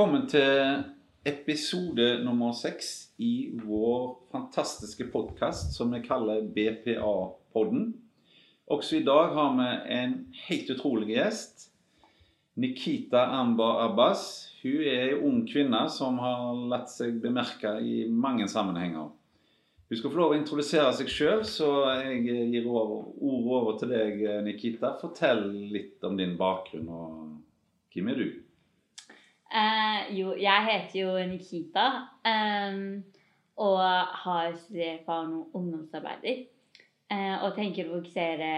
Velkommen til episode nummer seks i vår fantastiske podkast som vi kaller BPA-podden. Også i dag har vi en helt utrolig gjest. Nikita Ambar Abbas. Hun er en ung kvinne som har latt seg bemerke i mange sammenhenger. Hun skal få lov å introdusere seg sjøl, så jeg gir ordet over til deg, Nikita. Fortell litt om din bakgrunn, og hvem er du? Eh, jo, jeg heter jo Nikita eh, og har studert for og ungdomsarbeider. Eh, og tenker å fokusere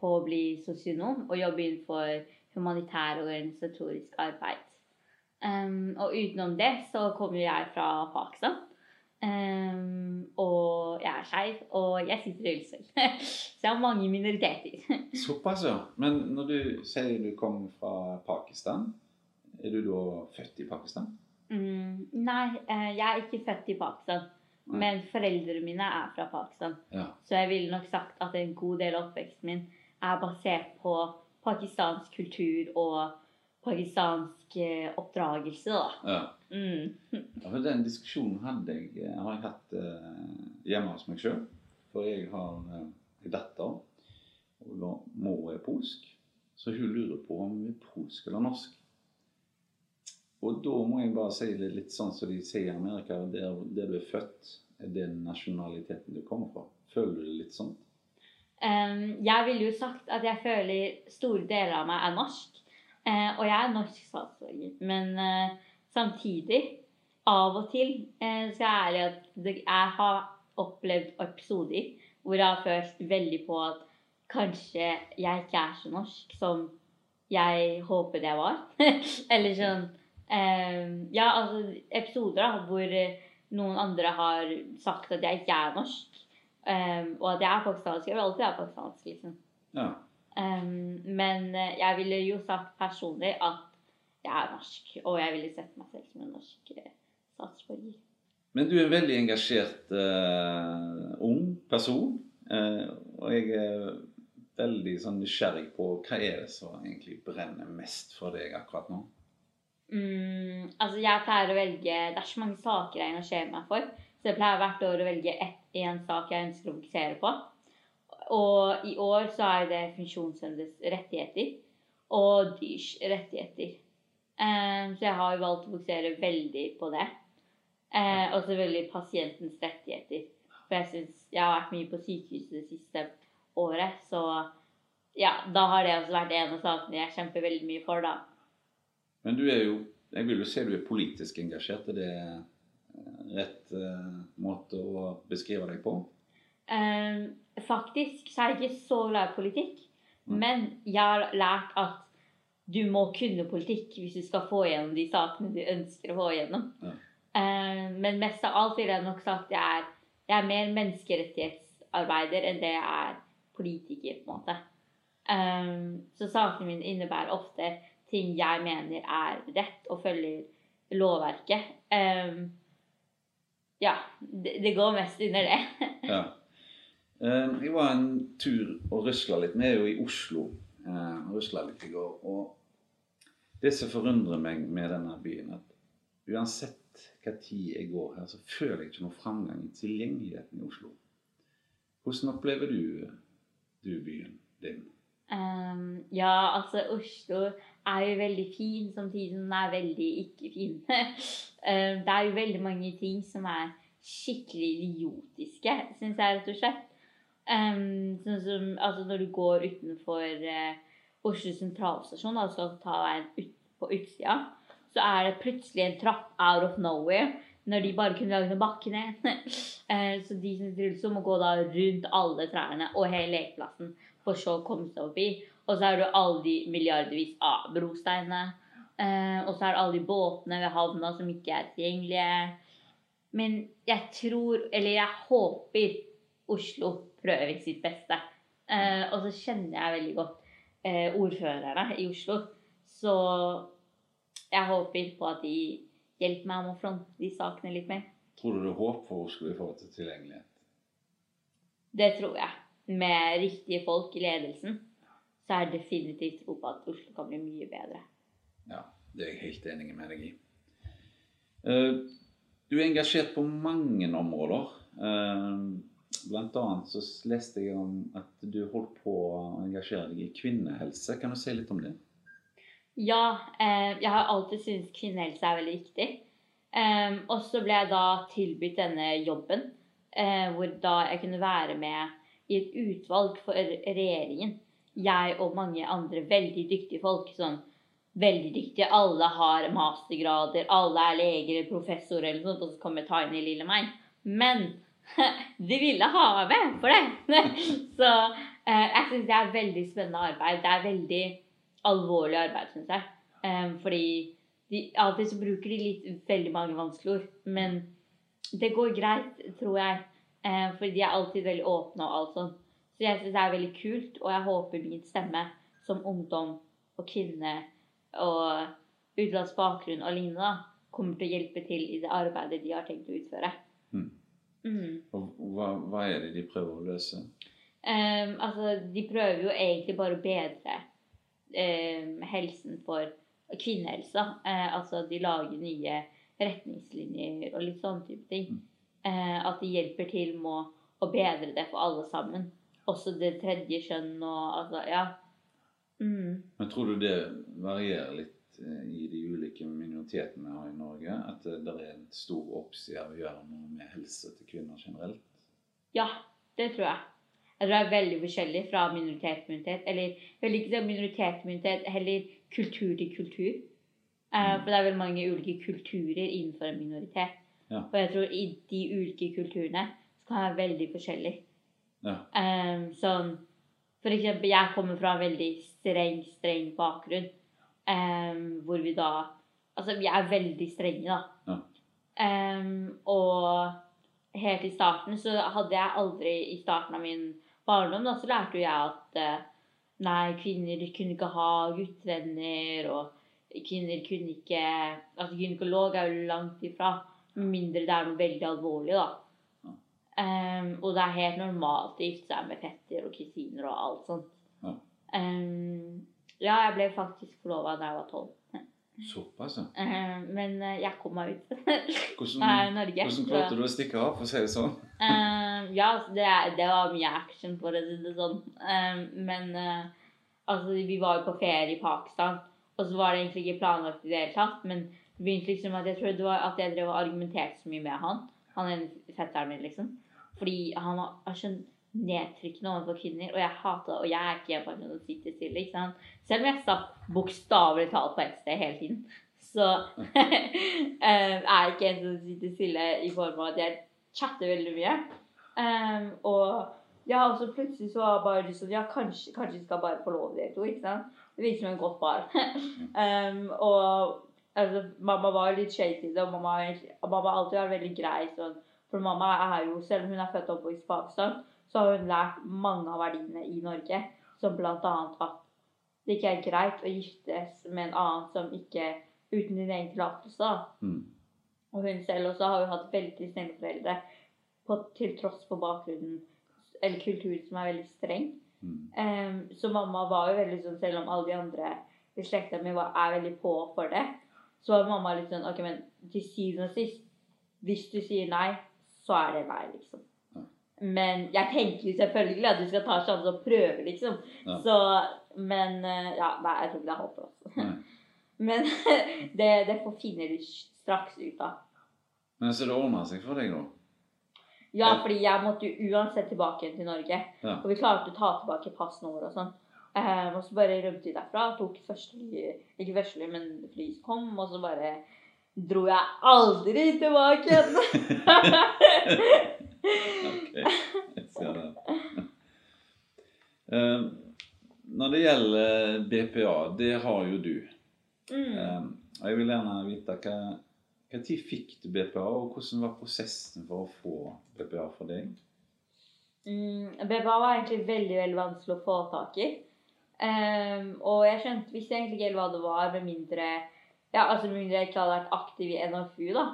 på å bli sosionom og jobbe innenfor humanitær og organisatorisk arbeid. Um, og utenom det så kommer jeg fra Pakistan. Um, og jeg er skeiv, og jeg sitter i rullestol. så jeg har mange minoriteter. Såpass, ja. Men når du sier du kommer fra Pakistan, er du da født i Pakistan? Mm, nei, eh, jeg er ikke født i Pakistan. Nei. Men foreldrene mine er fra Pakistan. Ja. Så jeg ville nok sagt at en god del av oppveksten min er basert på pakistansk kultur og pakistansk eh, oppdragelse, da. ja. Mm. Ja, for Den diskusjonen hadde jeg, eh, har jeg hatt hjemme hos meg sjøl. For jeg har en datter, og da mor er polsk. Så hun lurer på om hun er polsk eller norsk. Og da må jeg bare si det litt sånn som de sier i Amerika. Der, der du er født, er den nasjonaliteten du kommer fra. Føler du det litt sånn? Um, jeg ville jo sagt at jeg føler store deler av meg er norsk. Uh, og jeg er norsk statsborger. Men uh, samtidig, av og til, uh, så er ærlig at det, jeg har opplevd episoder hvor jeg har følt veldig på at kanskje jeg ikke er så norsk som jeg håpet jeg var. Eller sånn Ja, altså episoder da, hvor eh, noen andre har sagt at jeg ikke er norsk. em, og at jeg er pakistansk. Jeg vil alltid være pakistansk, liksom. Ja. Um, men eh, jeg ville jo sagt personlig at jeg er norsk, og jeg ville sett meg selv som en norsk eh, statsborger. Men du er en veldig engasjert uh, ung person. uh, og jeg er veldig sånn nysgjerrig på hva er det som egentlig brenner mest for deg akkurat nå? Mm, altså jeg pleier å velge Det er så mange saker jeg engasjerer meg for. Så jeg pleier hvert år å velge én sak jeg ønsker å fokusere på. Og i år så er det funksjonshemmedes rettigheter og dyrs rettigheter. Um, så jeg har jo valgt å fokusere veldig på det. Uh, og selvfølgelig pasientens rettigheter. For jeg synes jeg har vært mye på sykehuset det siste året, så ja, da har det også vært en av sakene jeg kjemper veldig mye for, da. Men du er jo Jeg vil jo si du er politisk engasjert. Er det eh, rett uh, måte å beskrive deg på? Um, faktisk så er jeg ikke så glad i politikk. Mm. Men jeg har lært at du må kunne politikk hvis du skal få igjennom de sakene du ønsker å få igjennom. Ja. Eh, men mest av alt vil jeg nok sagt jeg er, jeg er mer menneskerettighetsarbeider enn det jeg er politiker, på en måte. Um, så sakene mine innebærer ofte ting jeg mener er rett og følger lovverket. Um, ja, det, det går mest under det. Ja. Vi jeg var en tur og rusla litt. Vi er jo i Oslo. Eh, og rusla litt i går. Og det som forundrer meg med denne byen, at uansett hva tid jeg går her, så føler jeg ikke noe framgang i tilgjengeligheten i Oslo. Hvordan opplever du, du byen din? Um, ja, altså Oslo er jo veldig fin, samtidig som den er veldig ikke fin. Ehm, det er jo veldig mange ting som er skikkelig idiotiske, syns jeg rett og slett. Ehm, sånn som altså når du går utenfor eh, Oslo sentralstasjon altså ta veien ut på utsida, så er det plutselig en trapp out of nowhere. Når de bare kunne lage en bakke ned. Eh, så de som i rullestol, må gå da rundt alle trærne og hele lekeplassen for så å komme seg forbi. Og så er det alle de milliardervis av brosteinene. Eh, og så er det alle de båtene ved havna som ikke er tilgjengelige. Men jeg tror, eller jeg håper, Oslo prøver sitt beste. Eh, og så kjenner jeg veldig godt eh, ordførerne i Oslo. Så jeg håper på at de hjelper meg med å fronte de sakene litt mer. Tror du det er håp for Oslo i forhold til tilgjengelighet? Det tror jeg. Med riktige folk i ledelsen så er det definitivt tro på at Oslo kan bli mye bedre. Ja, det er jeg helt enig med deg i. Eh, Du er engasjert på mange områder. Eh, Blant annet så leste jeg om at du holdt på å engasjere deg i kvinnehelse. Kan du si litt om det? Ja, eh, jeg har alltid syntes kvinnehelse er veldig viktig. Og så ble jeg da tilbudt denne jobben, hvor da jeg kunne være med i et utvalg for regjeringen. Jeg og mange andre veldig dyktige folk. sånn veldig dyktige. Alle har mastergrader, alle er leger eller professorer, eller sånt, og så kommer tiny lille meg. Men de ville ha meg for det. så eh, jeg syns det er veldig spennende arbeid. Det er veldig alvorlig arbeid, syns jeg. Um, fordi de, alltid så bruker de litt veldig mange vanskelige ord. Men det går greit, tror jeg. Um, fordi de er alltid veldig åpne og alt sånt. Så jeg syns det er veldig kult, og jeg håper min stemme som ungdom og kvinne og utenlandsk bakgrunn og lignende kommer til å hjelpe til i det arbeidet de har tenkt å utføre. Mm. Mm. Og hva, hva er det de prøver å løse? Um, altså, de prøver jo egentlig bare å bedre um, helsen for kvinnehelse. Uh, altså, de lager nye retningslinjer og litt sånne type ting. Mm. Uh, at de hjelper til med å bedre det for alle sammen. Også det tredje kjønn og altså, ja. Mm. Men tror du det varierer litt eh, i de ulike minoritetene vi har i Norge? At det er en stor oppside å gjøre noe med helse til kvinner generelt? Ja, det tror jeg. Jeg tror det er veldig forskjellig fra minoritet til minoritet. Eller vel ikke minoritet til minoritet, heller kultur til kultur. Eh, Mm. for det er vel mange ulike kulturer innenfor en minoritet. Ja. Og jeg tror i de ulike kulturene så kan det være veldig forskjellig. Ja. Eh, sånn For eksempel, jeg kommer fra en veldig streng, streng bakgrunn. Um, hvor vi da Altså, vi er veldig strenge, da. Ja. Um, og helt i starten så hadde jeg aldri I starten av min barndom da, så lærte jo jeg at uh, nei, kvinner kunne ikke ha guttevenner, og kvinner kunne ikke Altså gynekolog er jo langt ifra, med mindre det er noe veldig alvorlig, da. Em, og det er helt normalt å gifte seg med fetter og kusiner og alt sånt. Ja. um, ja, jeg ble faktisk forlova da jeg var tolv. Såpass, ja. Um, men eh, jeg kom meg ut. Hvordan, Nei, Norge. hvordan så- klarte du å stikke av, for å si det sånn? Ja, altså, det, det var mye action, for å si det sånn. Men uh, altså, vi var jo på ferie i Pakistan, og så var det egentlig ikke planlagt i det hele tatt. Men det begynte liksom at jeg trodde at jeg drev og argumenterte så mye med han. Han er fetteren min, liksom. Fordi han var er så nedtrykkende overfor kvinner, og jeg hater det. Og jeg er ikke en person som sitter stille. ikke sant? Selv om jeg satt bokstavelig talt på ett sted hele tiden. Så jeg er ikke en som sitter stille i form av at jeg chatter veldig mye. Um, og ja, og så plutselig så var bare bare til Ja, kanskje, kanskje skal bare forlove de to, ikke sant? Det virker som en godt par. um, og altså, mamma var litt shady, og mamma, mamma alltid vært veldig grei. Sånn. For mamma er jo, selv om hun er født og oppvokst i Pakistan, så har hun lært mange av verdiene i Norge. Som annet at det ikke er greit å giftes med en annen som ikke uten din egen tillatelse. Mm. Og hun selv også har jo hatt veldig snille foreldre på, til tross for bakgrunnen eller kulturen som er veldig streng. Mm. Um, så mamma var jo veldig sånn, selv om alle de andre i slekta mi er veldig på for det, så var mamma litt sånn Ok, men til syvende og sist, hvis du sier nei, så er det meg, liksom. Ja. Men jeg tenker jo selvfølgelig at du skal ta sjansen og prøve, liksom. Ja. Så Men eh, ja, nei, jeg tror ikke det er håp for oss. Nei. Men det, det får finner du straks ut av. Men så det ordna seg for deg, da? Ja, fordi jeg måtte jo uansett tilbake til Norge. Ja. Og vi klarte å ta tilbake passene våre og sånn. Um, og så bare rømte vi derfra. Tok første fly, ikke første fly, men fly som kom. Og så bare dro jeg aldri tilbake igjen. okay. jeg ser det. Eh, når det gjelder BPA, det har jo du. mm. Eh, og jeg vil gjerne vite hva når fikk du BPA, og hvordan var prosessen for å få BPA for deg? Mm, BPA var egentlig veldig veldig vanskelig å få tak i. Um, og jeg skjønte visste egentlig ikke helt hva det var, med mindre ja, altså med mindre jeg ikke hadde vært aktiv i NFU. da.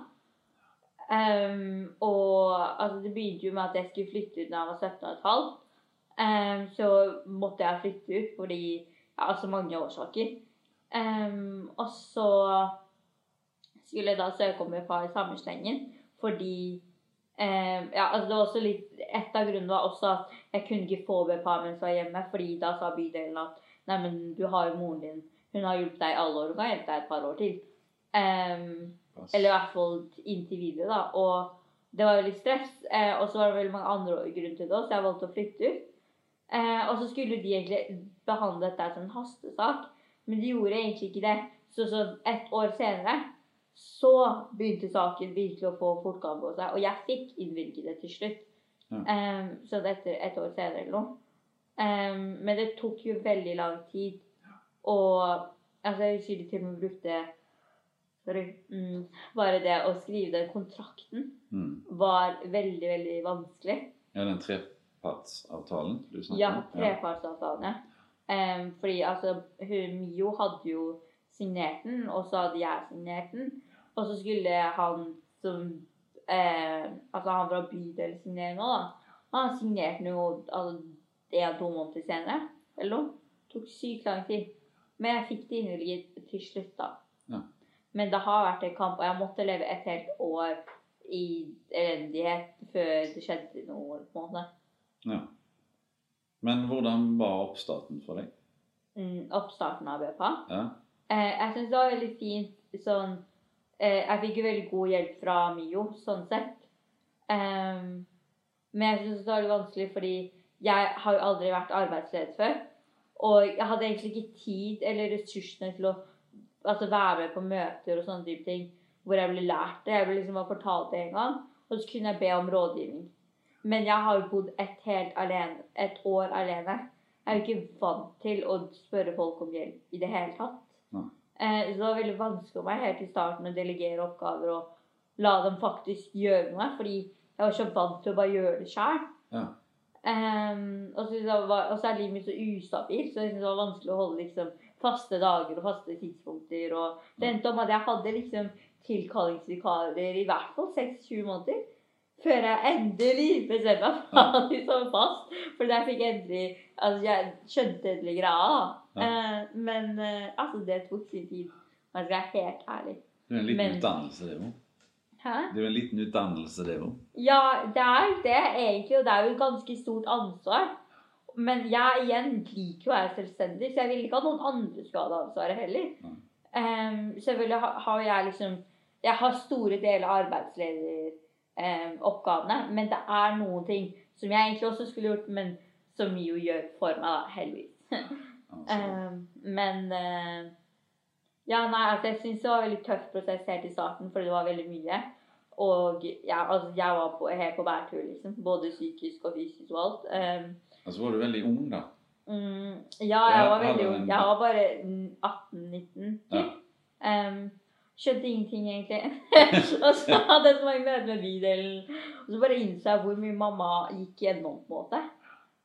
Um, og altså, det begynte jo med at jeg skulle flytte ut da jeg var 17 15. Um, så måtte jeg flytte ut fordi ja, altså mange årsaker. Um, og så skulle jeg da søke om BPA i samme slengen. Fordi eh, ja, altså det var også litt, Et av grunnene var også at jeg kunne ikke få BPA mens jeg var hjemme, fordi da sa bydelen at nei, men du har jo moren din, hun har hjulpet deg i alle år, hun kan hjelpe deg et par år til. Um, eller i hvert fall inntil videre, da. Og det var veldig stress. Eh, og så var det veldig mange andre grunner til det også, så jeg valgte å flytte ut. Eh, og så skulle de egentlig behandle dette som en hastesak, men de gjorde egentlig ikke det. Så, så et år senere så begynte saken virkelig å få fortgang på seg, og jeg fikk innvilget det til slutt. Ja. Um, så etter et år senere eller noe. Um, men det tok jo veldig lang tid. Og altså, jeg husker til og med brukte Sorry. Mm, bare det å skrive den kontrakten Mm. var veldig, veldig vanskelig. Ja, den trepartsavtalen du snakker Ja, trepartsavtalen, ja. Um, fordi altså, hun, Mio hadde jo signert den, og så hadde jeg signert den. Og så skulle han som eh, Altså han fra bydel signere nå, da. Han signerte den jo altså, en-to måneder senere. Eller noe. Tok sykt lang tid. Men jeg fikk det innvilget til slutt, da. Ja. Men det har vært en kamp, og jeg måtte leve et helt år i elendighet før det skjedde noe. på en måte. Ja. Men hvordan var oppstarten for deg? Mm, oppstarten av BPA. Ja. Eh, jeg syns det var veldig fint sånn eh, Jeg fikk jo veldig god hjelp fra Mio, sånn sett. Um, men jeg syns det var litt vanskelig fordi jeg har jo aldri vært arbeidsledig før. Og jeg hadde egentlig ikke tid eller ressursene til å altså, være med på møter og sånne type ting hvor jeg ble lært det. Jeg ble liksom bare fortalt det en gang, og så kunne jeg be om rådgivning. Men jeg har jo bodd et helt alene, et år alene. Jeg er jo ikke vant til å spørre folk om hjelp i det hele tatt. Eh, så det var veldig vanskelig for meg helt i starten å delegere oppgaver og la dem faktisk gjøre noe, fordi jeg var så vant til å bare gjøre det sjøl. Ja. Og, så var- og så er livet mitt så ustabilt, så jeg synes det var vanskelig å holde liksom faste dager og faste tidspunkter. Og det endte om at jeg hadde liksom tilkallingsvikarer i hvert fall 6-20 måneder. Før jeg endelig bestemte meg for å ha de som fast. For der fikk jeg endelig Altså, jeg skjønte endelig greia, Ja. Uh, men uh, altså, det tok sin tid. Man skal være helt ærlig. Det er en liten Men- utdannelse, det òg. Hæ? Det er jo en liten utdannelse, det òg. Ja, det er det, egentlig. Og det er jo et ganske stort ansvar. Men jeg igjen liker jo å være selvstendig, så jeg vil ikke at noen andre skal ha det ansvaret heller. Nei. Em, selvfølgelig ha- har jeg liksom Jeg har store deler av arbeidslederoppgavene, men det er noen ting som jeg egentlig også skulle gjort, men som jo gjør for meg, da, heldigvis. Um, men eh, Ja, nei, altså jeg syns det var en veldig tøff prosess helt i starten, fordi det var veldig mye. Og ja, altså, jeg var på, helt på bærtur, liksom. Både psykisk og fysisk og alt. Um, så var du veldig ung, da. mm, ja, Ja, jeg var veldig ung. Jeg var bare 18-19, Ja. Um, skjønte ingenting, egentlig. og så hadde jeg så mange møter med bydelen. Og så bare innså jeg hvor mye mamma gikk gjennom, på en måte.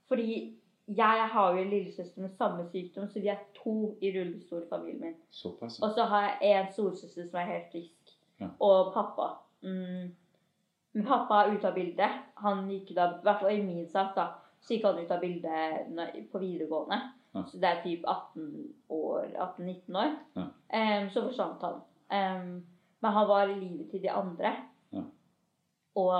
Fordi jeg har jo en lillesøster med samme sykdom, så vi er to i rullestol i familien min. Såpass. Og så har jeg en storesøster som er helt frisk. Ja. Og pappa. Mm. Men pappa er ute av bildet. Han gikk da, i hvert fall i min sak, da, så gikk han ut av bildet på videregående. Ja. Så det er typ 18 år, 18-19 år. Ja. Um, så forsvant han. Um, men han var i livet til de andre. Ja. Og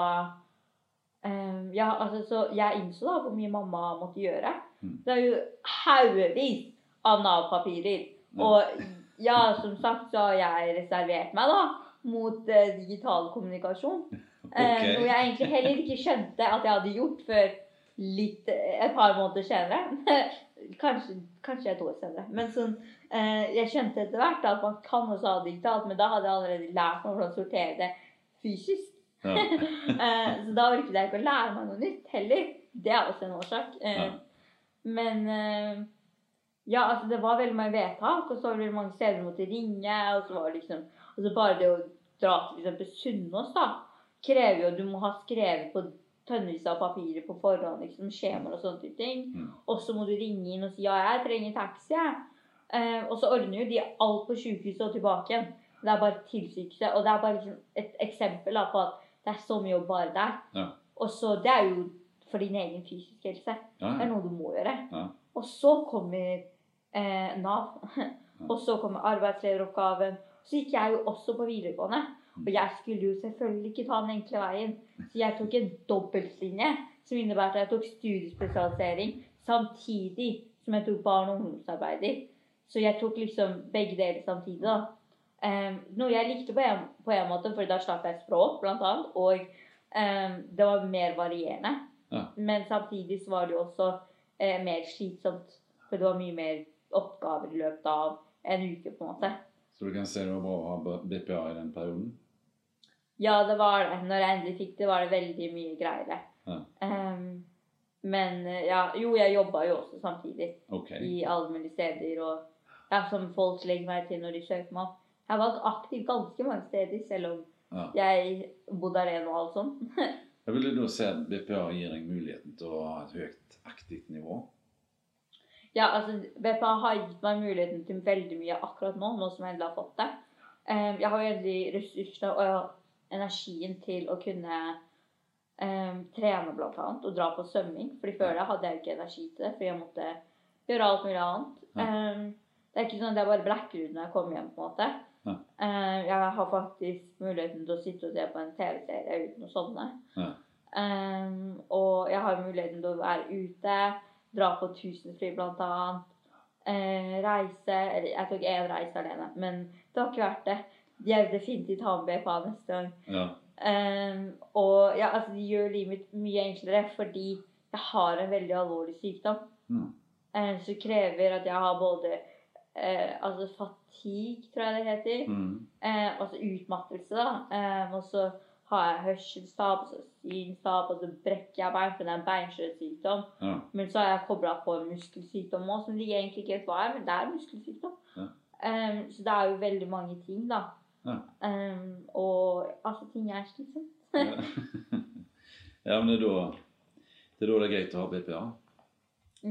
em, ja, altså, så jeg innså da hvor mye mamma måtte gjøre. Mm. Det er jo haugevis av Nav-papirer. Og ja, som sagt så har jeg reservert meg da mot uh, digital kommunikasjon. Okay. Um, Noe jeg egentlig heller ikke skjønte at jeg hadde gjort før litt, et par måneder senere. kanskje, kanskje et år senere. Men sånn, uh, jeg skjønte etter hvert at man kan også ha digitalt, men da hadde jeg allerede lært meg hvordan sortere det fysisk. Ja. Eh, så da orket jeg ikke å lære meg noe nytt heller. Det er også en årsak. Eh, Ja. Men eh, ja, altså det var veldig mange vedtak, og så var det mange steder du måtte ringe. Og så var det liksom altså bare det å dra til f.eks. Sunnaas, da, krever jo at du må ha skrevet på tønnevis av papirer på forhånd, liksom skjemaer og sånne ting. Mm. Og så må du ringe inn og si ja, jeg trenger taxi, jeg. Eh, og så ordner jo de alt på sykehuset og tilbake igjen. Det er bare tilsykelse. Og det er bare liksom et eksempel da, på at det er så mye jobb bare der. Ja. Og så Det er jo for din egen fysiske helse. Ja, Det er noe du må gjøre. Ja. Og så kommer eh, Nav. Og så kommer arbeidslederoppgaven. så gikk jeg jo også på videregående. Og jeg skulle jo selvfølgelig ikke ta den enkle veien. Så jeg tok en dobbeltlinje, som innebærer at jeg tok studiespesialisering samtidig som jeg tok barn- og ungdomsarbeider. Så jeg tok liksom begge deler samtidig. da. Um, noe jeg likte på en, på en måte, for da slapp jeg språk, blant annet. Og um, det var mer varierende. Ja. Men samtidig så var det jo også uh, mer slitsomt. For det var mye mer oppgaver i løpet av en uke, på en måte. Så du kan se det var bra å ha BPA i den perioden? Ja, det var det. Når jeg endelig fikk det, var det veldig mye greiere. Ja. Um, men ja, jo, jeg jobba jo også samtidig Okay. i mulige steder. Og ja, som folk legger meg til når de søker meg opp. Jeg har vært aktiv ganske mange steder, selv om Ja. jeg bodde alene og alt sånt. Jeg du da se at BPA gir deg muligheten til å ha et høyt aktivt nivå. Ja, altså, BPA har gitt meg muligheten til veldig mye akkurat nå, nå som jeg endelig har fått det. Um, jeg har veldig ressursene og energien til å kunne um, trene blant annet, og dra på svømming. Fordi før det hadde jeg ikke energi til det, fordi jeg måtte gjøre alt mulig annet. Um, det er ikke sånn at jeg bare blekker ut når jeg kommer hjem, på en måte. Ja. Um, jeg har faktisk muligheten til å sitte og se på en TV-serie uten å sovne. Ja. Um, og jeg har muligheten til å være ute, dra på tusenfryd blant annet. Eh, reise Eller jeg tok én reise alene, men det har ikke vært det. Jeg vil definitivt ha med BPA neste gang. Ja. Um, og ja, altså, de gjør livet mitt mye enklere fordi jeg har en veldig alvorlig sykdom. Mm. Uh, som krever at jeg har både eh, altså fatigue, tror jeg det heter. Mm. Eh, altså utmattelse, da. Eh, og så har jeg hørselstap, så synstap, og så brekker jeg bein, for det er en beinskjørhetssykdom. Ja. Men så har jeg kobla på en muskelsykdom òg, som de egentlig ikke vet hva er, men det er muskelsykdom. Ja. Um, så det er jo veldig mange ting, da. Ja. Um, og altså, ting er slitsomt. Ja. men det er da det er da det er greit å ha BPA.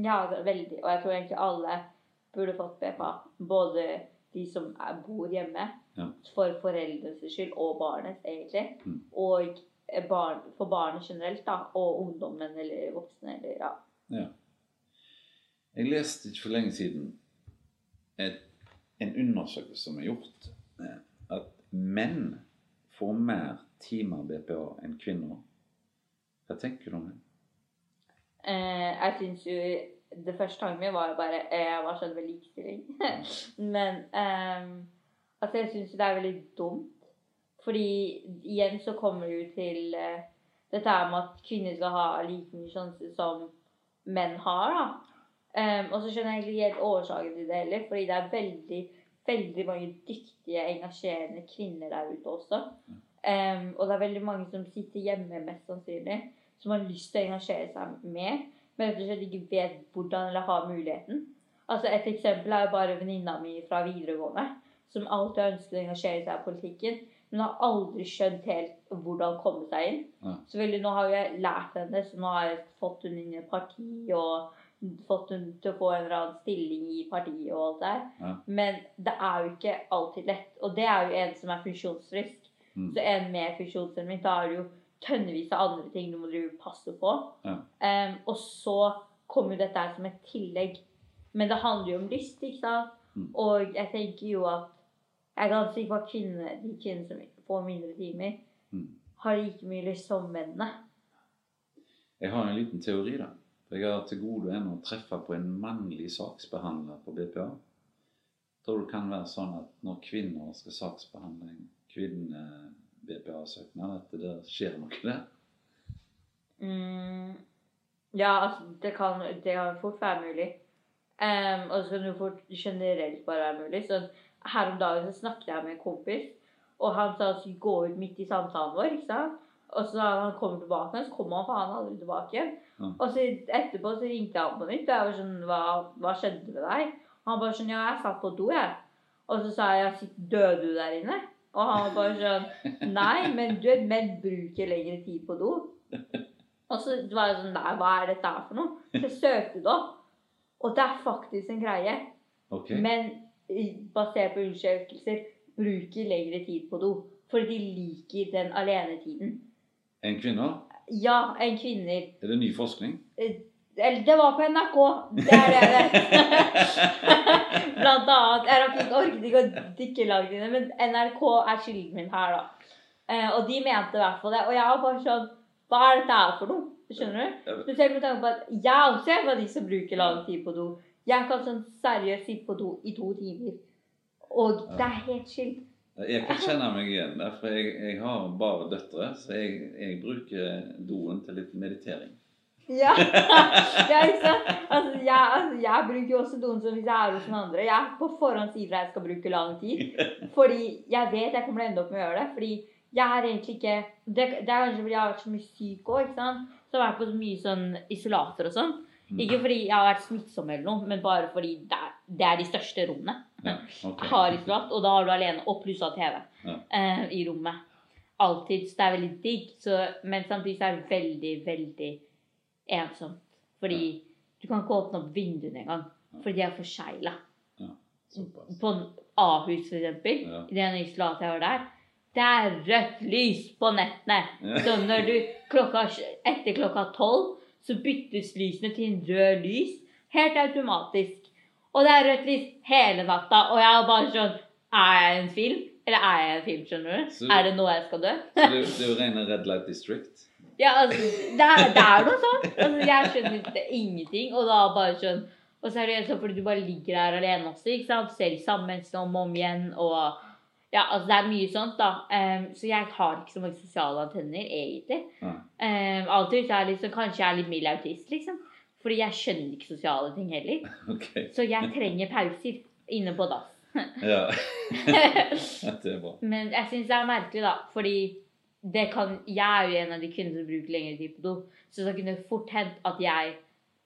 Ja, veldig. Og jeg tror egentlig alle burde fått BPA. Både de som er, bor hjemme, Ja. for foreldrenes skyld, og barnets, egentlig. Mm. Og eh, barn, for barnet generelt, da. Og ungdommen eller voksne, eller ja. Jeg leste ikke for lenge siden et, en undersøkelse som er gjort, eh, at menn får mer timer BPA enn kvinner. Hva tenker du om det? Eh, jeg syns jo Det første tanken min var jo bare eh, var sånn med likestilling. Men um, altså, jeg syns det er veldig dumt. Fordi igjen så kommer det jo til uh, dette her med at kvinner skal ha like mye sjanse som menn har. da. Um, og så skjønner jeg egentlig helt årsaken til det heller, fordi det er veldig veldig mange dyktige, engasjerende kvinner der ute også. Um, og det er veldig mange som sitter hjemme, mest sannsynlig, som har lyst til å engasjere seg mer, men rett og slett ikke vet hvordan eller har muligheten. Altså Et eksempel er jo bare venninna mi fra videregående, som alltid har ønsket å engasjere seg i politikken, men har aldri skjønt helt hvordan komme seg inn. Ja. Så veldig, nå har jeg lært henne, så nå har jeg fått henne inn i et parti og fått henne til å få en eller annen stilling i partiet og alt der. Ja. Men det er jo ikke alltid lett. Og det er jo en som er funksjonsfrisk. Mm. Så en med funksjonshemming, da er det jo tønnevis av andre ting du må passe på. Ja. Um, og så kommer jo dette her som et tillegg. Men det handler jo om lyst, ikke sant? Mm. Og jeg tenker jo at jeg er ganske sikker på at kvinner, de kvinnene som får mindre timer, Mm. har like mye lyst som mennene. Jeg har en liten teori, da. For Jeg har til gode ennå å treffe på en mannlig saksbehandler på BPA. Tror det kan være sånn at når kvinner skal saksbehandle en kvinne-BPA-søknad, at det skjer noe der? Mm, ja, altså, det kan, det kan fort være mulig. Um, og så kan det fort generelt bare være mulig. Så her om dagen så snakket jeg med en kompis, og han sa han skulle gå ut midt i samtalen vår. ikke sant? Og så da han kommer tilbake, så kommer han faen aldri tilbake. Ja. Og så etterpå så ringte han på nytt, og jeg var sånn Hva, hva skjedde med deg? Og han bare sånn Ja, jeg satt på do, jeg. Og så sa jeg Døde du der inne? Og han var bare sånn Nei, men du menn bruker lengre tid på do. Og så var jeg sånn Nei, hva er dette her for noe? Så søkte du opp. Og det er faktisk en greie. Okay. Men basert på undersøkelser bruker lengre tid på do. Fordi de liker den alenetiden. En kvinne? Ja, enn kvinner. Er det ny forskning? Eller det var på NRK. Det er det jeg vet. Blant annet. Jeg rakk ikke orket ikke å dykke langt inn men NRK er kilden min her, da. Eh, og de mente i hvert fall det. Og jeg var bare sånn Hva er dette her for noe? Skjønner du? Spesielt med tanke på at jeg også er av de som bruker lang tid på do. Jeg kan sånn seriøst sitte på do i to timer. Og det er helt chill. Jeg kan kjenne meg igjen der, for jeg, jeg har bare døtre, så jeg, jeg bruker doen til litt meditering. Ja, ja ikke sant? Altså, jeg, altså, jeg bruker jo også doen som hvis jeg er hos noen andre. Jeg på forhånd sier fra jeg skal bruke lang tid. Fordi jeg vet jeg kommer til å ende opp med å gjøre det. Fordi jeg er egentlig ikke Det, det er kanskje fordi jeg har vært så mye syk òg, ikke sant. Så jeg har vært på så mye sånn isolater og sånn. Mm. Ikke fordi jeg har vært smittsom eller noe, men bare fordi det er, det er de største rommene. Ja, okay. Jeg har isolat, og da har du alene, og pluss av TV Ja. eh, i rommet. Alltid. Så det er veldig digg. Så, men samtidig så er det veldig, veldig ensomt. Fordi du kan ikke åpne opp vinduene engang. Fordi de er forsegla. Ja, På Ahus, for eksempel, Ja. i den isolatet jeg var der, det er rødt lys på nettene. Ja. Så når du klokka, etter klokka tolv, så byttes lysene til en rød lys. Helt automatisk. Og det er rødt lys hele natta. Og jeg er bare sånn Er jeg en film? Eller er jeg en film, skjønner du? Så- Er det nå jeg skal dø? Så det, det er jo rene Red Light District. Ja, altså, det er, det er noe sånt. Altså, jeg skjønner ikke ingenting. Og da bare sånn Og så er det sånn fordi du bare ligger der alene også, ikke sant. Selv sammen samme menneskene om og om igjen. Og ja, altså det er mye sånt, da. Um, så jeg har ikke så mange sosiale antenner, egentlig. Ja. Um, alltid så er jeg liksom, Kanskje jeg er litt mild autist, liksom. Fordi jeg skjønner ikke sosiale ting heller. Okay. Så jeg trenger pauser inne på dass. Ja. det er bra. Men jeg syns det er merkelig, da. Fordi det kan, jeg er jo en av de kvinnene som bruker lengre tid på do. Så det kunne fort hendt at jeg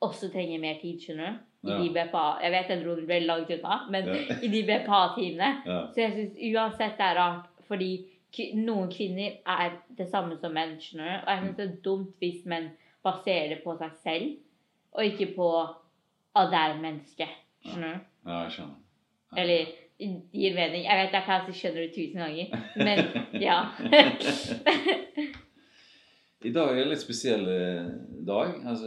også trenger mer tid, skjønner du. I Ja. de BPA Jeg vet jeg dro veldig langt unna, men Ja. i de BPA-timene. Ja. Så jeg syns uansett det er rart, fordi noen kvinner er det samme som menn, skjønner du. Og jeg syns det er dumt hvis menn baserer det på seg selv, og ikke på at det er menneske. Skjønner du? ja, jeg skjønner. Eller gir mening. Jeg vet jeg kanskje skjønner det tusen ganger, men ja. I dag er det en litt spesiell eh, dag. Altså,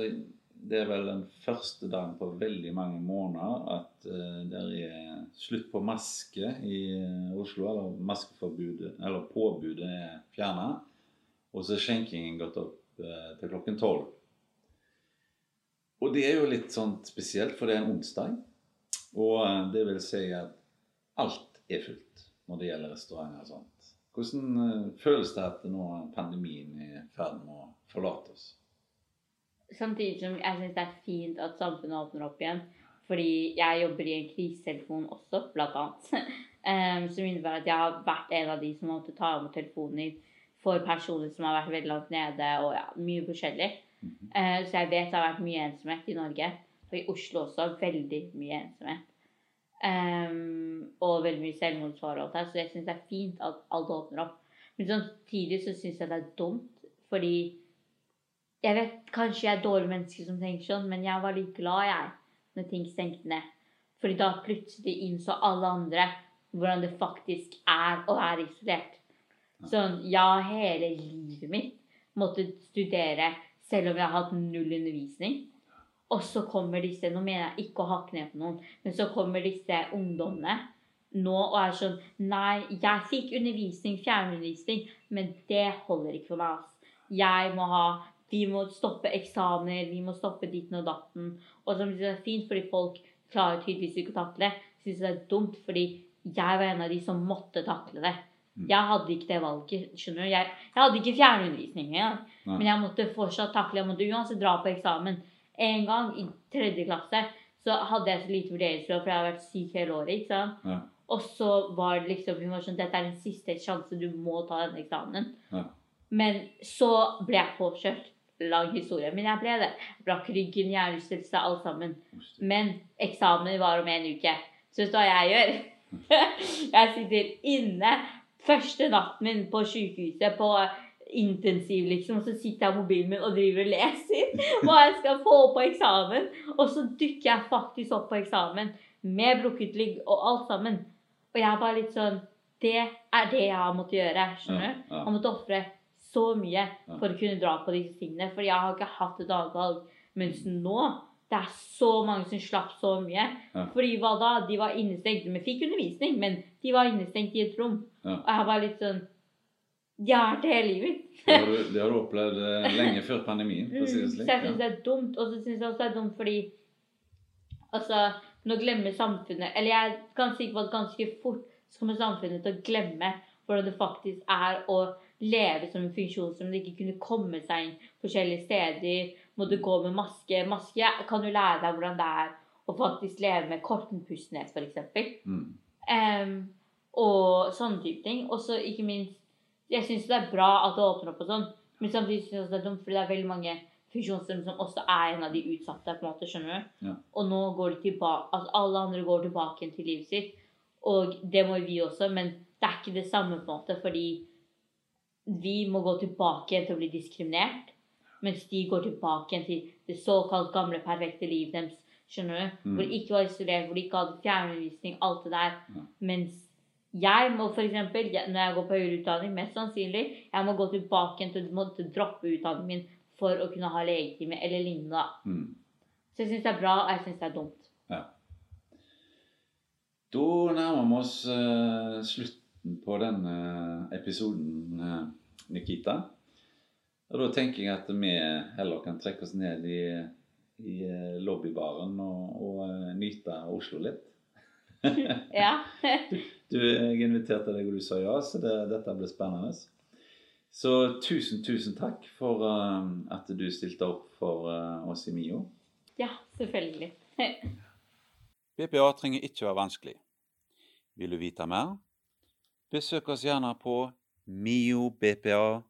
det er vel den første dagen på veldig mange måneder at uh, det er slutt på maske i eh, Oslo. Eller maskeforbudet, eller påbudet er fjerna. Og så er skjenkingen gått opp uh, til klokken tolv. Og det er jo litt sånn spesielt, for det er en onsdag. Og eh, det vil si at alt er fullt når det gjelder restauranter og sånt. Hvordan eh, føles det at nå pandemien er i ferd med å forlate oss? Samtidig som jeg syns det er fint at samfunnet åpner opp igjen. Fordi jeg jobber i en krisetelefon også, blant annet. Em, som innebærer at jeg har vært en av de som måtte ta imot telefoner for personer som har vært veldig langt nede, og ja, mye forskjellig. Eh, så jeg vet det har vært mye ensomhet i Norge. Og i Oslo også. Veldig mye ensomhet. Em, og veldig mye selvmordsfare og alt her. Så jeg syns det er fint at alt åpner opp. Men samtidig så syns jeg det er dumt, fordi jeg vet kanskje jeg er dårlig menneske som tenker sånn, men jeg var litt glad, jeg, når ting stengte ned. Fordi da plutselig innså alle andre hvordan det faktisk er å være isolert. Sånn, ja, hele livet mitt måtte studere selv om jeg har hatt null undervisning. Og så kommer disse Nå mener jeg ikke å hakke ned på noen, men så kommer disse ungdommene nå og er sånn Nei, jeg fikk undervisning, fjernundervisning, men det holder ikke for meg. ass. Jeg må ha Vi må stoppe eksamener, vi må stoppe ditten og datten. Og som det er fint fordi folk klarer tydeligvis ikke å takle det, syns det er dumt fordi jeg var en av de som måtte takle det. Jeg hadde ikke det valget. skjønner du? Jeg, jeg hadde ikke fjernundervisning engang. Men jeg måtte fortsatt takle. Jeg måtte uansett dra på eksamen. En gang i tredje klasse så hadde jeg så lite vurderingsråd, for jeg har vært syk hele året. ikke sant? Ja. Og så var det liksom Hun var sånn Dette er din siste sjanse. Du må ta denne eksamen. Ja. Men så ble jeg påkjørt. Lang historie. Men jeg ble det. Brakk ryggen, hjernerystelse, alt sammen. Men eksamen var om en uke. Så vet du hva jeg gjør? jeg sitter inne første natten min på sykehuset på intensiv, liksom. Og så sitter jeg på mobilen min og driver og leser hva jeg skal få på eksamen. Og så dukker jeg faktisk opp på eksamen med brukket ligg og alt sammen. Og jeg er bare litt sånn Det er det jeg har måttet gjøre. skjønner du? Jeg måttet ofre så mye for å kunne dra på disse tingene. For jeg har ikke hatt et annet valg. Mens nå det er så mange som slapp så mye. Ja. Fordi hva da? De var innestengt. Vi fikk undervisning, men de var innestengt i et rom. Ja. Og jeg var litt sånn Det hele livet. Det har, du, det har du opplevd eh, lenge før pandemien. Mm, så jeg syns Ja. det er dumt. Og så syns jeg også det er dumt fordi Altså, nå glemmer samfunnet Eller jeg er ganske sikker på at ganske fort så kommer samfunnet til å glemme hvordan det faktisk er å leve som en funksjonshemmet, ikke kunne komme seg inn forskjellige steder, måtte gå med maske. Maske kan du lære deg hvordan det er å faktisk leve med kortenpustenhet f.eks. Mm. Um, og sånne type ting. Og så ikke minst Jeg syns det er bra at det åpner opp og sånn, men samtidig syns jeg det er dumt, fordi det er veldig mange funksjonshemmede som også er en av de utsatte, på en måte, skjønner du. Ja. Og nå går de tilbake Altså alle andre går tilbake igjen til livet sitt, og det må vi også, men det er ikke det samme, på en måte, fordi vi må gå tilbake igjen til å bli diskriminert, mens de går tilbake igjen til det såkalt gamle, perfekte livet deres. Skjønner du? Mm. Hvor de ikke var isolert, hvor de ikke hadde fjernundervisning, alt det der. Ja. Mens jeg må f.eks. når jeg går på høyere utdanning, mest sannsynlig, jeg må gå tilbake igjen til å måtte droppe utdanningen min for å kunne ha legetime eller lignende. Mm. Så jeg syns det er bra, og jeg syns det er dumt. Ja. Da nærmer vi oss uh, slutten på denne episoden, uh, Nikita. Og da tenker jeg at vi heller kan trekke oss ned i, i eh, lobbybaren og, og uh, nyte Oslo litt. Ja. Du, jeg inviterte deg, og du sa ja, så det, dette blir spennende. Så tusen, tusen takk for uh, at du stilte opp for uh, oss i MIO. ja, selvfølgelig. BPA trenger ikke være vanskelig. Vil du vite mer? Besøk oss gjerne på miobpa.no.